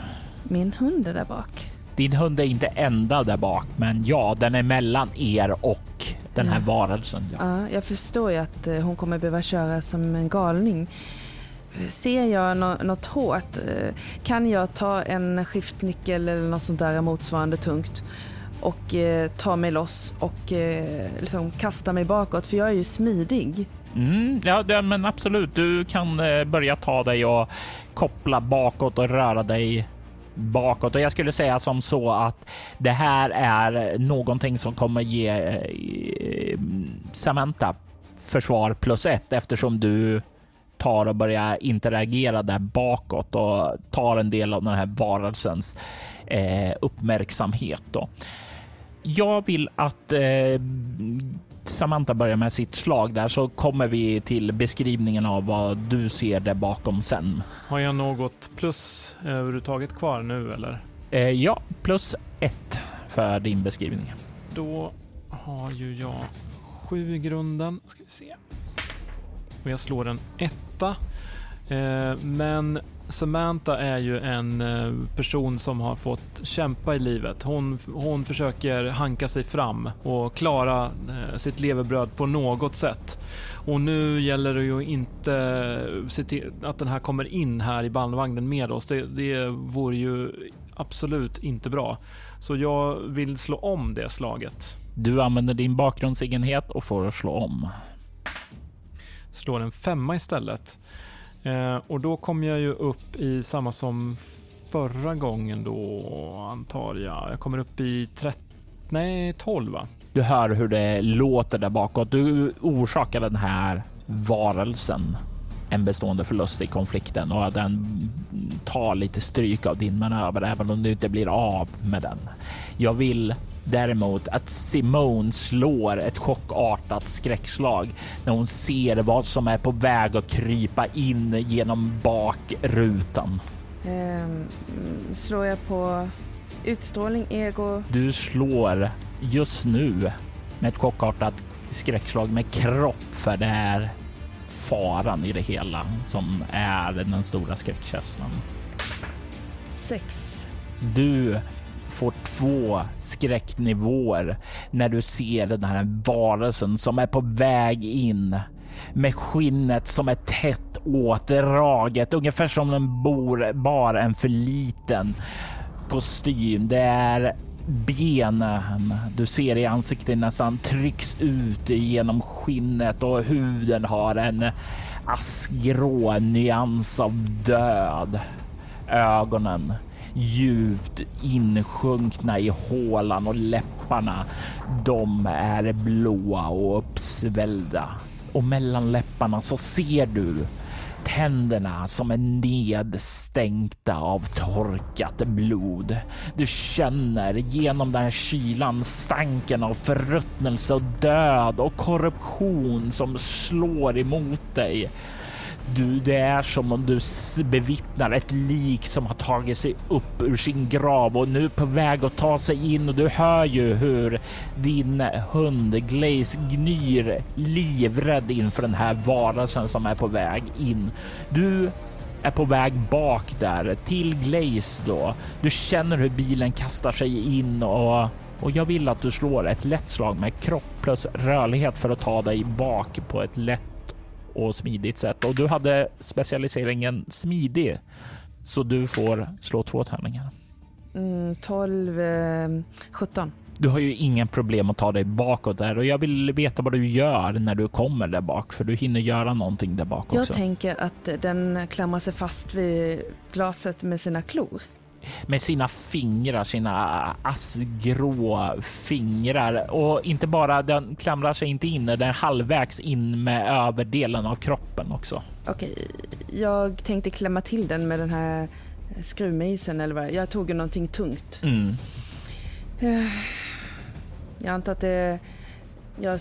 min hund är där bak. Din hund är inte enda där bak, men ja, den är mellan er och den här Ja. varelsen. Ja. Ja, jag förstår ju att eh, hon kommer behöva köra som en galning. Ser jag något hårt? Eh, kan jag ta en skiftnyckel eller något sånt där motsvarande tungt och eh, ta mig loss och eh, liksom kasta mig bakåt? För jag är ju smidig. Mm, ja, men absolut. Du kan börja ta dig och koppla bakåt och röra dig bakåt. Och jag skulle säga som så att det här är någonting som kommer ge Samantha försvar plus ett eftersom du tar och börjar interagera där bakåt och tar en del av den här varelsens eh, uppmärksamhet. Då. Jag vill att eh, Samantha börjar med sitt slag där så kommer vi till beskrivningen av vad du ser där bakom sen. Har jag något plus överhuvudtaget kvar nu eller? Eh, ja, plus ett för din beskrivning. Då har ju jag sju i grunden. Ska vi se. Och jag slår en etta. Eh, men Samantha är ju en eh, person som har fått kämpa i livet. Hon, hon försöker hanka sig fram och klara eh, sitt levebröd på något sätt. Och nu gäller det ju inte se till att den här kommer in här i bandvagnen med oss. Det, det vore ju absolut inte bra. Så jag vill slå om det slaget. Du använder din bakgrundsegenhet och får slå om. Slår en femma istället. Eh, och då kommer jag ju upp i samma som förra gången då antar jag. Jag kommer upp i 30, nej 12 va? Du hör hur det låter där bakåt. Du orsakar den här varelsen en bestående förlust i konflikten och den tar lite stryk av din manöver även om du inte blir av med den. Jag vill däremot att Simone slår ett chockartat skräckslag när hon ser vad som är på väg att krypa in genom bakrutan. Ehm, slår jag på utstrålning, ego? Du slår just nu med ett chockartat skräckslag med kropp för det är faran i det hela som är den stora skräckkänslan. Sex. Du får två skräcknivåer när du ser den här varelsen som är på väg in med skinnet som är tätt åtdraget, ungefär som den bor, bar en för liten kostym. Det är benen du ser i ansiktet nästan trycks ut genom skinnet och huden har en askgrå nyans av död. Ögonen djupt insjunkna i hålan och läpparna. De är blåa och uppsvällda och mellan läpparna så ser du tänderna som är nedstänkta av torkat blod. Du känner genom den här kylan stanken av förruttnelse och död och korruption som slår emot dig. Du, det är som om du bevittnar ett lik som har tagit sig upp ur sin grav och nu är på väg att ta sig in och du hör ju hur din hund Glaze gnyr livrädd inför den här varelsen som är på väg in. Du är på väg bak där till Glaze då. Du känner hur bilen kastar sig in och och jag vill att du slår ett lätt slag med kropp plus rörlighet för att ta dig bak på ett lätt och smidigt sätt. Och du hade specialiseringen smidig. Så du får slå två tärningar. Mm, 12, eh, 17. Du har ju ingen problem att ta dig bakåt där och jag vill veta vad du gör när du kommer där bak för du hinner göra någonting där bak Jag också. tänker att den klamrar sig fast vid glaset med sina klor. Med sina fingrar, sina assgrå fingrar och inte bara den klamrar sig inte in, den är halvvägs in med överdelen av kroppen också. Okej, jag tänkte klämma till den med den här skruvmejseln eller vad Jag tog ju någonting tungt. Mm. Jag antar att det... Jag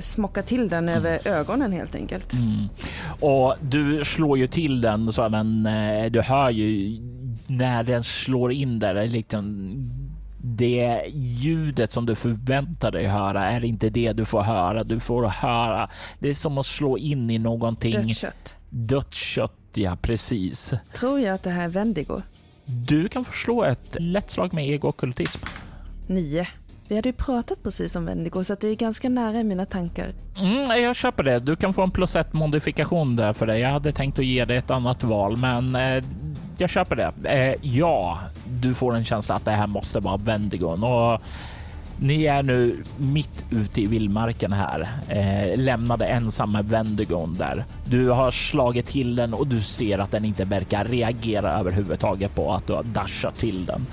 smockar till den över ögonen helt enkelt. Mm. Och du slår ju till den så att den, eh, du hör ju när den slår in där, är liksom det ljudet som du förväntar dig höra är inte det du får höra. Du får höra, det är som att slå in i någonting Dött kött. dött kött. Ja, precis. Tror jag att det här är Vendigo? Du kan få slå ett lätt slag med ego-okkultism. Nio. Vi hade ju pratat precis om Wendigo så det är ganska nära i mina tankar. Mm, jag köper det. Du kan få en plus ett modifikation där för dig. Jag hade tänkt att ge dig ett annat val, men eh, jag köper det. Eh, ja, du får en känsla att det här måste vara Wendigon och ni är nu mitt ute i vildmarken här, eh, lämnade ensam med Wendigon där. Du har slagit till den och du ser att den inte verkar reagera överhuvudtaget på att du har dashat till den.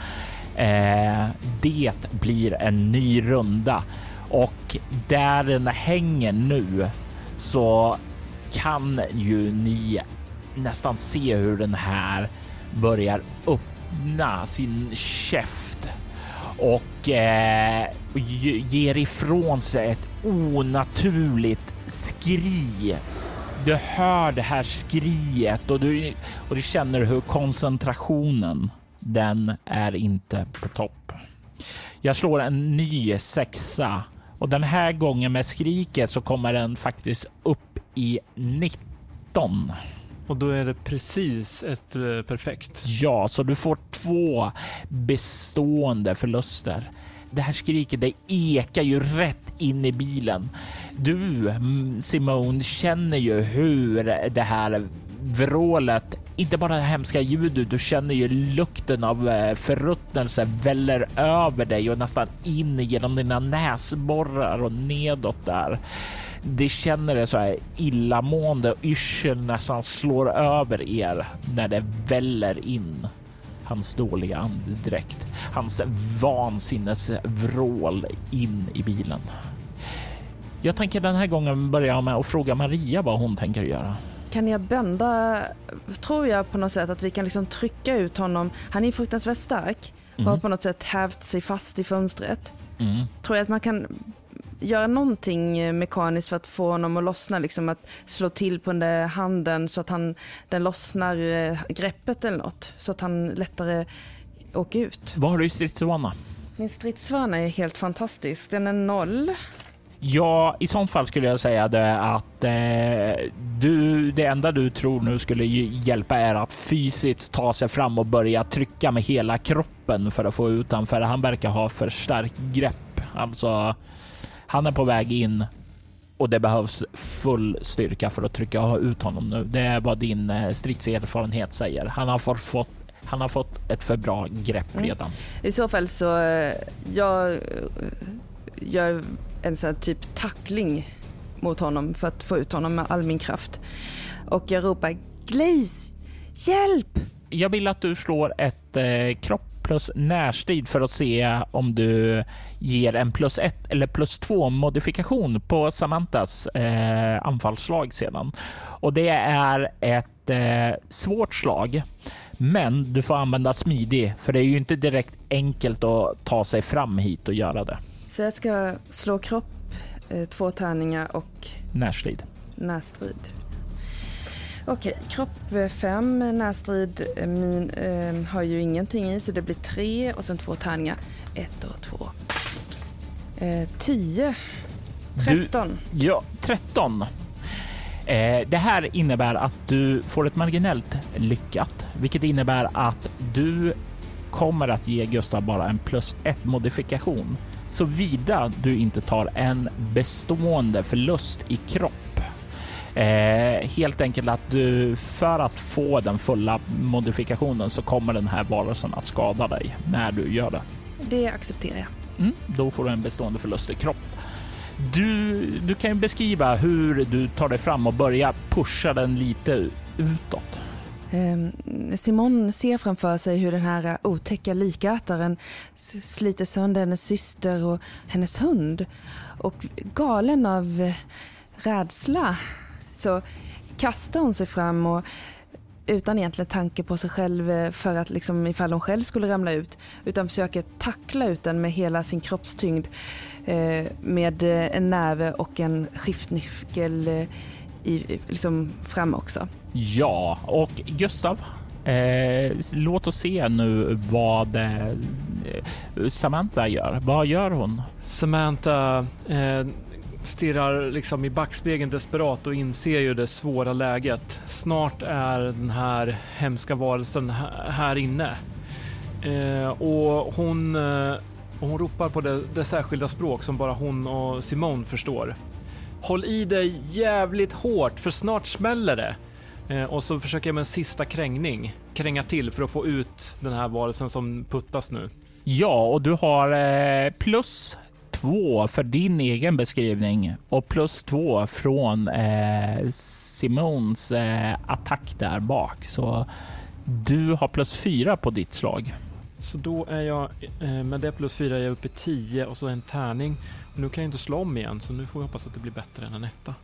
Eh, det blir en ny runda och där den hänger nu så kan ju ni nästan se hur den här börjar öppna sin käft och eh, ger ifrån sig ett onaturligt skri. Du hör det här skriet och du, och du känner hur koncentrationen, den är inte på topp. Jag slår en ny sexa och den här gången med skriket så kommer den faktiskt upp i 19. Och då är det precis ett eh, perfekt. Ja, så du får två bestående förluster. Det här skriket, det ekar ju rätt in i bilen. Du, mm, Simone, känner ju hur det här vrålet, inte bara det hemska ljudet, du känner ju lukten av eh, förruttnelse väller över dig och nästan in genom dina näsborrar och nedåt där. Det känner det så här illamående och yrsel nästan slår över er när det väller in hans dåliga andedräkt, hans vansinnesvrål in i bilen. Jag tänker den här gången börja med att fråga Maria vad hon tänker göra. Kan jag bända, tror jag på något sätt att vi kan liksom trycka ut honom. Han är fruktansvärt stark och har på något sätt hävt sig fast i fönstret. Mm. Tror jag att man kan göra någonting mekaniskt för att få honom att lossna, liksom att slå till på den där handen så att han, den lossnar eh, greppet eller något. Så att han lättare åker ut. Vad har du i stridsvana? Min stridsvana är helt fantastisk. Den är noll. Ja, i sånt fall skulle jag säga det att eh, du, det enda du tror nu skulle hjälpa är att fysiskt ta sig fram och börja trycka med hela kroppen för att få ut honom, för han verkar ha för starkt grepp. Alltså, han är på väg in och det behövs full styrka för att trycka ut honom nu. Det är vad din eh, stridserfarenhet säger. Han har fått han har fått ett för bra grepp redan. Mm. I så fall så eh, jag eh, gör en sån typ tackling mot honom för att få ut honom med all min kraft. Och jag ropar Glaze, hjälp! Jag vill att du slår ett eh, kropp plus närstrid för att se om du ger en plus ett eller plus två modifikation på Samantas eh, anfallsslag sedan. Och det är ett eh, svårt slag, men du får använda smidig för det är ju inte direkt enkelt att ta sig fram hit och göra det. Så jag ska slå kropp, eh, två tärningar och närstrid. Närstrid. Okej, kropp 5, närstrid eh, min, eh, har ju ingenting i så det blir tre och sen två tärningar. Ett och två. Eh, 10. 13. Du, ja, 13. Eh, det här innebär att du får ett marginellt lyckat, vilket innebär att du kommer att ge Gustav bara en plus ett modifikation såvida du inte tar en bestående förlust i kropp. Eh, helt enkelt att du för att få den fulla modifikationen så kommer den här varelsen att skada dig när du gör det. Det accepterar jag. Mm, då får du en bestående förlust i kropp. Du, du kan ju beskriva hur du tar dig fram och börjar pusha den lite utåt. Ehm, Simon ser framför sig hur den här otäcka likätaren sliter sönder hennes syster och hennes hund. Och galen av rädsla så kastar hon sig fram och utan egentligen tanke på sig själv eh, för att liksom ifall hon själv skulle ramla ut utan försöker tackla ut den med hela sin kroppstyngd eh, med en näve och en skiftnyckel i, liksom fram också. Ja, och Gustav, eh, låt oss se nu vad eh, Samantha gör. Vad gör hon? Samantha eh, stirrar liksom i backspegeln desperat och inser ju det svåra läget. Snart är den här hemska varelsen här inne. Eh, och hon, eh, och hon ropar på det, det särskilda språk som bara hon och Simone förstår. Håll i dig jävligt hårt för snart smäller det. Eh, och så försöker jag med en sista krängning kränga till för att få ut den här varelsen som puttas nu. Ja, och du har eh, plus två för din egen beskrivning och plus två från eh, Simons eh, attack där bak. Så du har plus fyra på ditt slag. Så då är jag, eh, med det plus fyra är jag uppe i 10 och så en tärning. Och nu kan jag inte slå om igen så nu får vi hoppas att det blir bättre än en etta.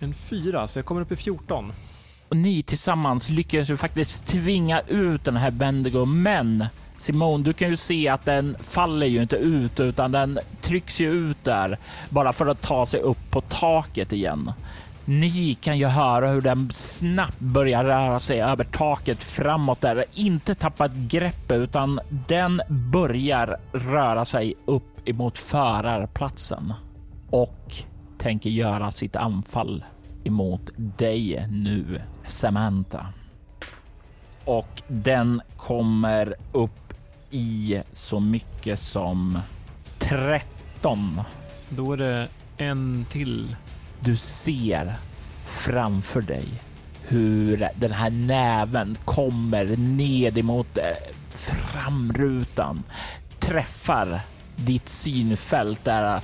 En fyra, så jag kommer upp i 14. Och ni tillsammans lyckas ju faktiskt tvinga ut den här Bendigo, men Simone, du kan ju se att den faller ju inte ut utan den trycks ju ut där bara för att ta sig upp på taket igen. Ni kan ju höra hur den snabbt börjar röra sig över taket framåt där, inte tappat greppet utan den börjar röra sig upp emot förarplatsen och tänker göra sitt anfall emot dig nu, Samantha. Och den kommer upp i så mycket som 13. Då är det en till. Du ser framför dig hur den här näven kommer ned emot eh, framrutan, träffar ditt synfält där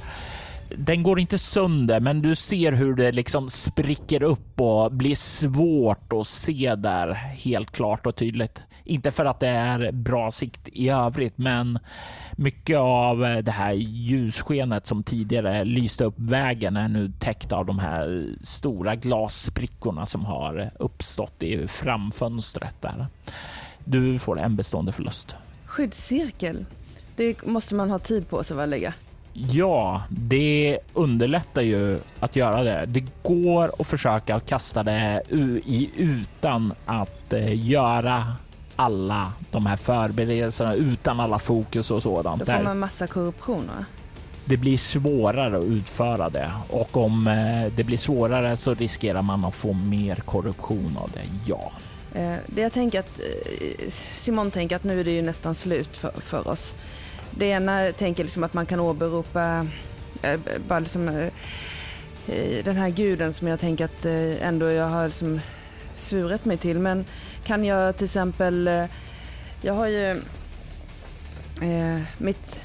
den går inte sönder, men du ser hur det liksom spricker upp och blir svårt att se där helt klart och tydligt. Inte för att det är bra sikt i övrigt, men mycket av det här ljusskenet som tidigare lyste upp vägen är nu täckt av de här stora glassprickorna som har uppstått i framfönstret där. Du får en bestående förlust. Skyddscirkel. Det måste man ha tid på sig att lägga. Ja, det underlättar ju att göra det. Det går att försöka kasta det i utan att eh, göra alla de här förberedelserna utan alla fokus och sådant. Då får man massa korruption va? Det blir svårare att utföra det och om eh, det blir svårare så riskerar man att få mer korruption av det. Ja. Eh, det jag tänker att Simon tänker att nu är det ju nästan slut för, för oss. Det ena tänker liksom att man kan åberopa bara liksom, den här guden som jag tänker att ändå jag har liksom svurit mig till. Men kan jag till exempel, jag har ju mitt,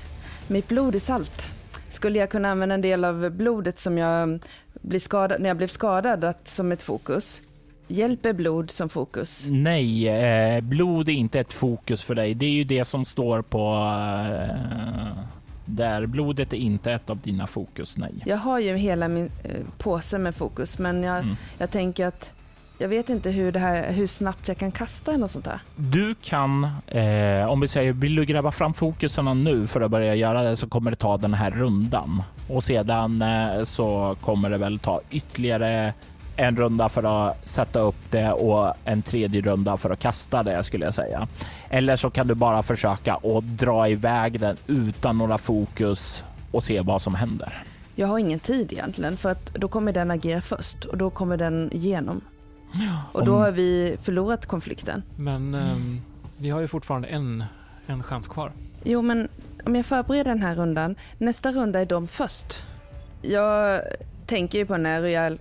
mitt blod är salt. Skulle jag kunna använda en del av blodet som jag blir skadad, när jag blev skadad att, som ett fokus? Hjälper blod som fokus? Nej, eh, blod är inte ett fokus för dig. Det är ju det som står på eh, där. Blodet är inte ett av dina fokus, nej. Jag har ju hela min eh, påse med fokus, men jag, mm. jag tänker att jag vet inte hur, det här, hur snabbt jag kan kasta eller något sånt där. Du kan, eh, om vi säger, vill du gräva fram fokuserna nu för att börja göra det så kommer det ta den här rundan och sedan eh, så kommer det väl ta ytterligare en runda för att sätta upp det och en tredje runda för att kasta det skulle jag säga. Eller så kan du bara försöka att dra iväg den utan några fokus och se vad som händer. Jag har ingen tid egentligen för att då kommer den agera först och då kommer den igenom. Och då har vi förlorat konflikten. Men um, vi har ju fortfarande en, en chans kvar. Jo, men om jag förbereder den här rundan, nästa runda är de först. Jag tänker ju på den här Royal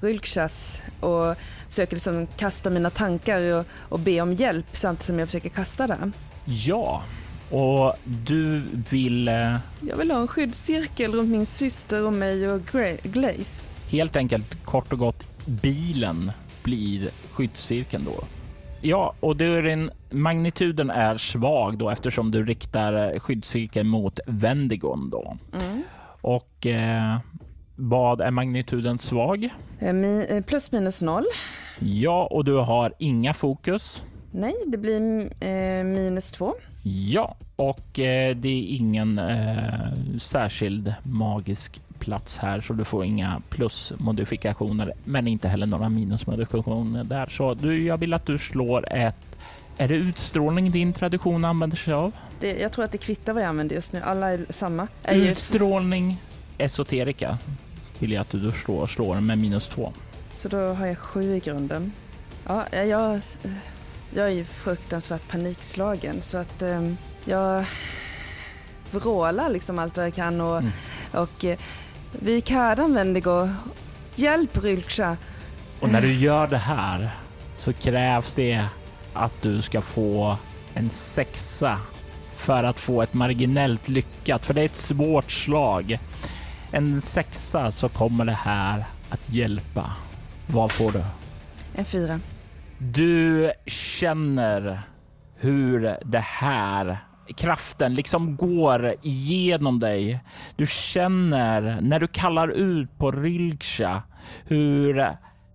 Rylchas och försöker liksom kasta mina tankar och, och be om hjälp samtidigt som jag försöker kasta den. Ja, och du vill... Eh, jag vill ha en skyddscirkel runt min syster och mig och Glaze. Helt enkelt, kort och gott, bilen blir skyddscirkeln då. Ja, och den, magnituden är svag då eftersom du riktar skyddscirkeln mot Vendigon då. Mm. Och eh, vad är magnituden svag? Eh, eh, plus minus noll. Ja, och du har inga fokus? Nej, det blir eh, minus två. Ja, och eh, det är ingen eh, särskild magisk plats här så du får inga plusmodifikationer men inte heller några minusmodifikationer där. Så du, jag vill att du slår ett... Är det utstrålning din tradition använder sig av? Det, jag tror att det kvittar vad jag använder just nu. Alla är samma. Är utstrålning, esoterika vill jag att du slår, slår med minus två. Så då har jag sju i grunden. Ja, jag... Jag är ju fruktansvärt panikslagen så att eh, jag vrålar liksom allt vad jag kan och, Mm. och eh, vi kardan Vendigo, hjälp Rylksha. Och när du gör det här så krävs det att du ska få en sexa för att få ett marginellt lyckat, för det är ett svårt slag. En sexa så kommer det här att hjälpa. Vad får du? En fyra. Du känner hur det här kraften liksom går igenom dig. Du känner när du kallar ut på Rilksha hur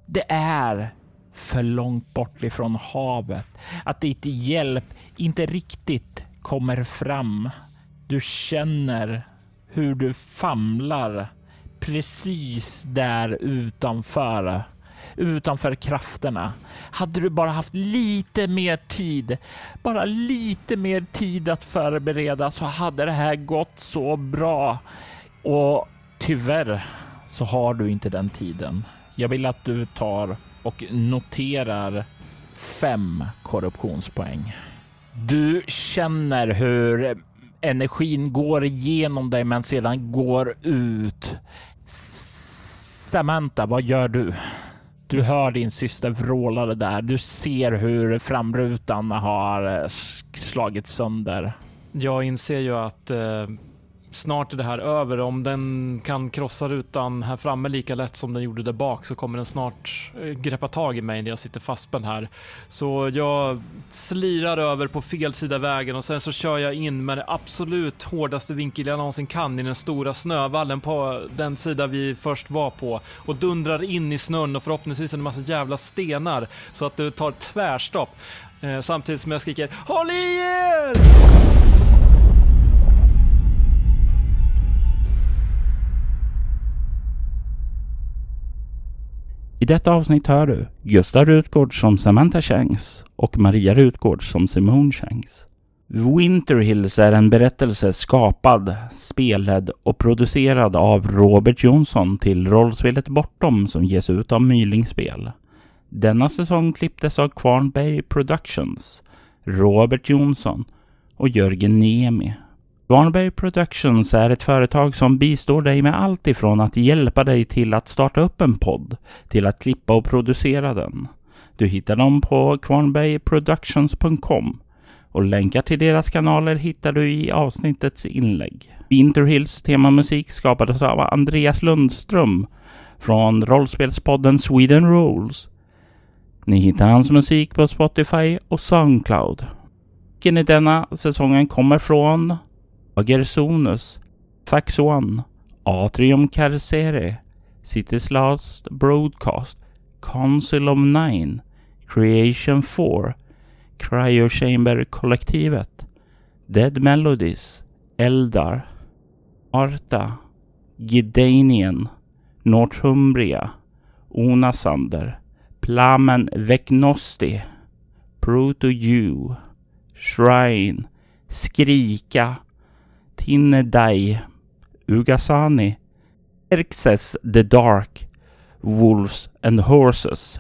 det är för långt bort ifrån havet. Att ditt hjälp inte riktigt kommer fram. Du känner hur du famlar precis där utanför utanför krafterna. Hade du bara haft lite mer tid, bara lite mer tid att förbereda så hade det här gått så bra. Och tyvärr så har du inte den tiden. Jag vill att du tar och noterar fem korruptionspoäng. Du känner hur energin går igenom dig men sedan går ut. Samantha, vad gör du? Du hör din syster vråla det där. Du ser hur framrutan har eh, slagits sönder. Jag inser ju att eh, snart är det här över. Om den kan krossa rutan här framme lika lätt som den gjorde där bak så kommer den snart eh, greppa tag i mig när jag sitter fastspänd här. Så jag slirar över på fel sida vägen och sen så kör jag in med det absolut hårdaste vinkel jag någonsin kan i den stora snövallen på den sida vi först var på och dundrar in i snön och förhoppningsvis en massa jävla stenar så att det tar tvärstopp. Eh, samtidigt som jag skriker HÅLL I ER! I detta avsnitt hör du Gustav Rutgård som Samantha Shanks och Maria Rutgård som Simone Shanks. Winter Hills är en berättelse skapad, spelad och producerad av Robert Jonsson till rollspelet Bortom som ges ut av Mylingspel. Denna säsong klipptes av Kvarnberg Productions, Robert Jonsson och Jörgen Niemi. Kvarnberg Productions är ett företag som bistår dig med allt ifrån att hjälpa dig till att starta upp en podd till att klippa och producera den. Du hittar dem på kvarnbergproductions.com och länkar till deras kanaler hittar du i avsnittets inlägg. Winterhills temamusik skapades av Andreas Lundström från rollspelspodden Sweden Rules. Ni hittar hans musik på Spotify och Soundcloud. Musiken i denna säsongen kommer från Agersonus, Faxuan, One, Atrium Carcere, Citys Last Broadcast, Council of Nine, Creation 4, Cryo Chamber-kollektivet, Dead Melodies, Eldar, Arta, Gidanien, Northumbria, Onasander, Plamen Vecnosti, Proto-Jew, Shrine, Skrika, Tinedai, Ugasani, Erxes the Dark, Wolves and Horses.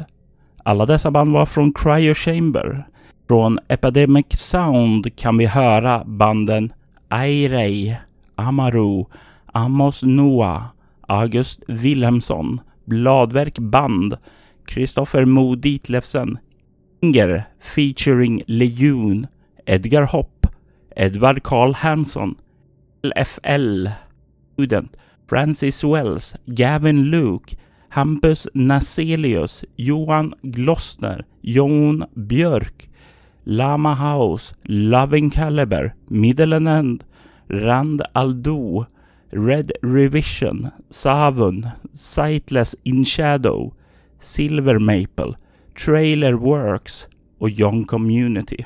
Alla dessa band var från Cryo Chamber. Från Epidemic Sound kan vi höra banden Airei, Amaru, Amos Noah, August Wilhelmsson, Bladverk Band, Kristoffer Mo Ditlevsen, Inger featuring Lejon, Edgar Hopp, Edvard Karl Hansson, LFL, Student, Francis Wells, Gavin Luke, Hampus Naselius, Johan Glossner, Jon Björk, Lama House, Loving Caliber, Middle and End, Rand Aldo, Red Revision, Savun, Sightless in Shadow, Silver Maple, Trailer Works och Young Community.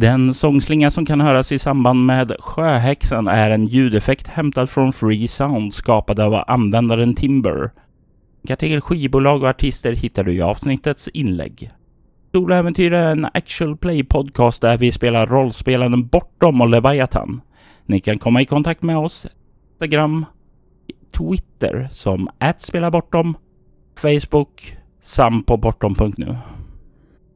Den sångslinga som kan höras i samband med Sjöhäxan är en ljudeffekt hämtad från Free Sound skapad av användaren Timber. Länkar skivbolag och artister hittar du i avsnittets inlägg. Soläventyr är en actual play podcast där vi spelar rollspelen Bortom och Leviathan. Ni kan komma i kontakt med oss Instagram, Twitter som @spelabortom, Facebook samt på bortom.nu.